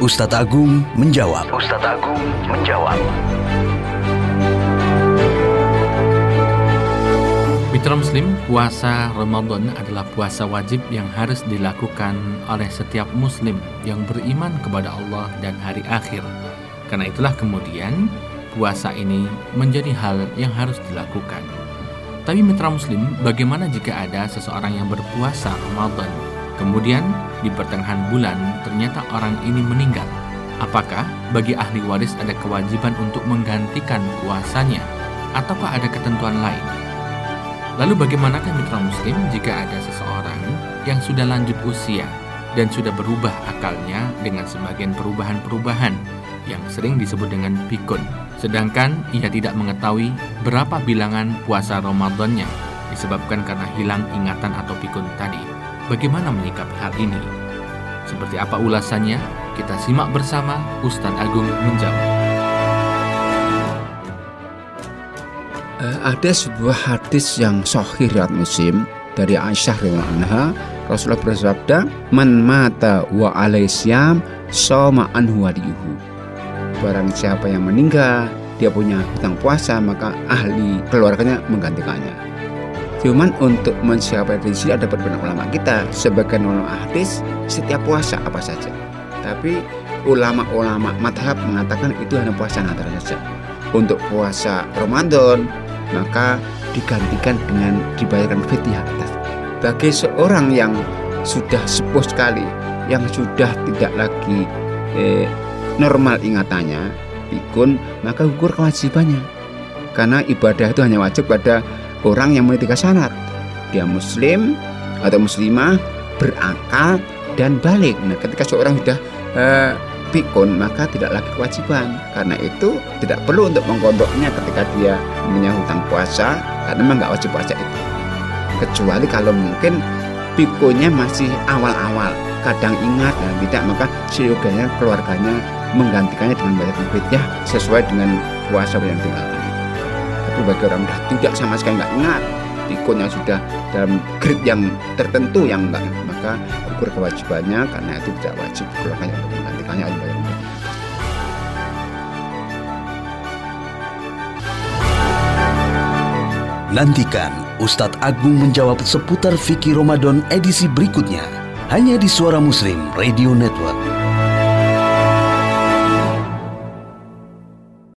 Ustadz Agung menjawab. Ustadz Agung menjawab. Mitra Muslim, puasa Ramadan adalah puasa wajib yang harus dilakukan oleh setiap Muslim yang beriman kepada Allah dan hari akhir. Karena itulah kemudian puasa ini menjadi hal yang harus dilakukan. Tapi mitra Muslim, bagaimana jika ada seseorang yang berpuasa Ramadan, kemudian di pertengahan bulan ternyata orang ini meninggal? Apakah bagi ahli waris ada kewajiban untuk menggantikan puasanya, ataukah ada ketentuan lain? Lalu bagaimanakah mitra muslim jika ada seseorang yang sudah lanjut usia dan sudah berubah akalnya dengan sebagian perubahan-perubahan yang sering disebut dengan pikun. Sedangkan ia tidak mengetahui berapa bilangan puasa Ramadannya disebabkan karena hilang ingatan atau pikun tadi. Bagaimana menyikapi hal ini? Seperti apa ulasannya? Kita simak bersama Ustadz Agung menjawab. Uh, ada sebuah hadis yang sahih riwayat Muslim dari Aisyah radhiyallahu anha Rasulullah bersabda man mata wa alaisyam soma anhu waliyuhu barang siapa yang meninggal dia punya hutang puasa maka ahli keluarganya menggantikannya cuman untuk mensiapkan sini ada perbedaan ulama kita sebagian ulama hadis setiap puasa apa saja tapi ulama-ulama madhab mengatakan itu hanya puasa natal saja untuk puasa Ramadan maka digantikan dengan dibayarkan fitiah atas. Bagi seorang yang sudah sepuh sekali, yang sudah tidak lagi eh, normal ingatannya, pikun, maka gugur kewajibannya. Karena ibadah itu hanya wajib pada orang yang memiliki syarat. Dia muslim atau muslimah, berakal dan balik. Nah, ketika seorang sudah eh, pikun maka tidak lagi kewajiban karena itu tidak perlu untuk mengkodoknya ketika dia punya hutang puasa karena memang nggak wajib puasa itu kecuali kalau mungkin pikunnya masih awal-awal kadang ingat dan tidak maka seyoganya keluarganya menggantikannya dengan bayar ya sesuai dengan puasa yang tinggalkan tapi bagi orang sudah tidak sama sekali nggak ingat pikun yang sudah dalam grade yang tertentu yang enggak maka ukur kewajibannya karena itu tidak wajib keluarganya untuk menggantikannya oleh bayar Nantikan Ustadz Agung menjawab seputar fikih Ramadan edisi berikutnya. Hanya di Suara Muslim Radio Network.